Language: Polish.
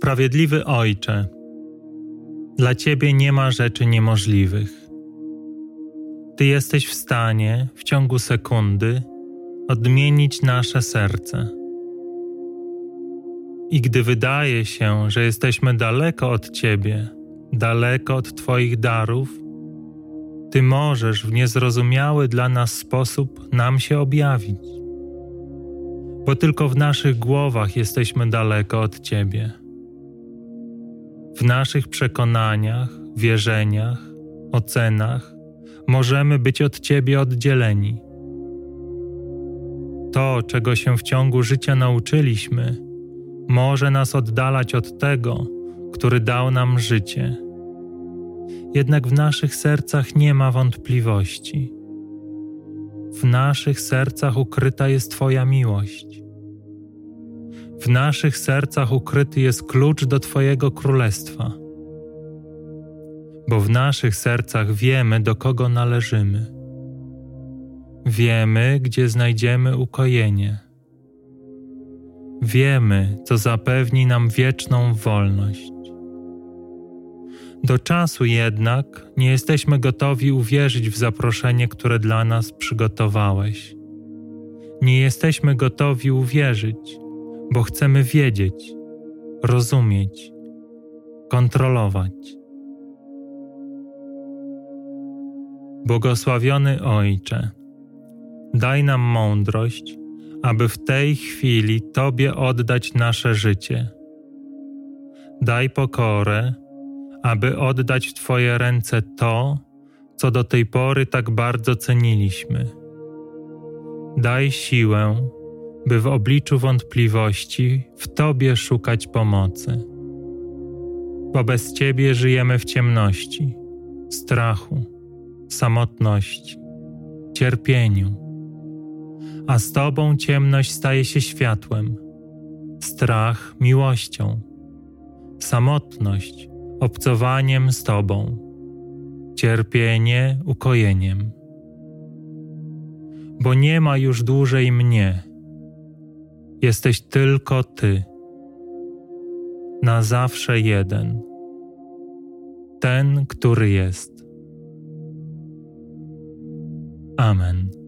Sprawiedliwy Ojcze, dla Ciebie nie ma rzeczy niemożliwych. Ty jesteś w stanie w ciągu sekundy odmienić nasze serce. I gdy wydaje się, że jesteśmy daleko od Ciebie, daleko od Twoich darów, Ty możesz w niezrozumiały dla nas sposób nam się objawić, bo tylko w naszych głowach jesteśmy daleko od Ciebie. W naszych przekonaniach, wierzeniach, ocenach możemy być od Ciebie oddzieleni. To, czego się w ciągu życia nauczyliśmy, może nas oddalać od tego, który dał nam życie. Jednak w naszych sercach nie ma wątpliwości. W naszych sercach ukryta jest Twoja miłość. W naszych sercach ukryty jest klucz do Twojego królestwa, bo w naszych sercach wiemy, do kogo należymy. Wiemy, gdzie znajdziemy ukojenie. Wiemy, co zapewni nam wieczną wolność. Do czasu jednak nie jesteśmy gotowi uwierzyć w zaproszenie, które dla nas przygotowałeś. Nie jesteśmy gotowi uwierzyć, bo chcemy wiedzieć, rozumieć, kontrolować. Błogosławiony Ojcze, daj nam mądrość, aby w tej chwili Tobie oddać nasze życie. Daj pokorę, aby oddać w Twoje ręce to, co do tej pory tak bardzo ceniliśmy. Daj siłę, by w obliczu wątpliwości w Tobie szukać pomocy. Bo bez Ciebie żyjemy w ciemności, strachu, samotności, cierpieniu, a z Tobą ciemność staje się światłem, strach miłością, samotność obcowaniem z Tobą, cierpienie ukojeniem. Bo nie ma już dłużej mnie Jesteś tylko Ty, na zawsze jeden, ten, który jest. Amen.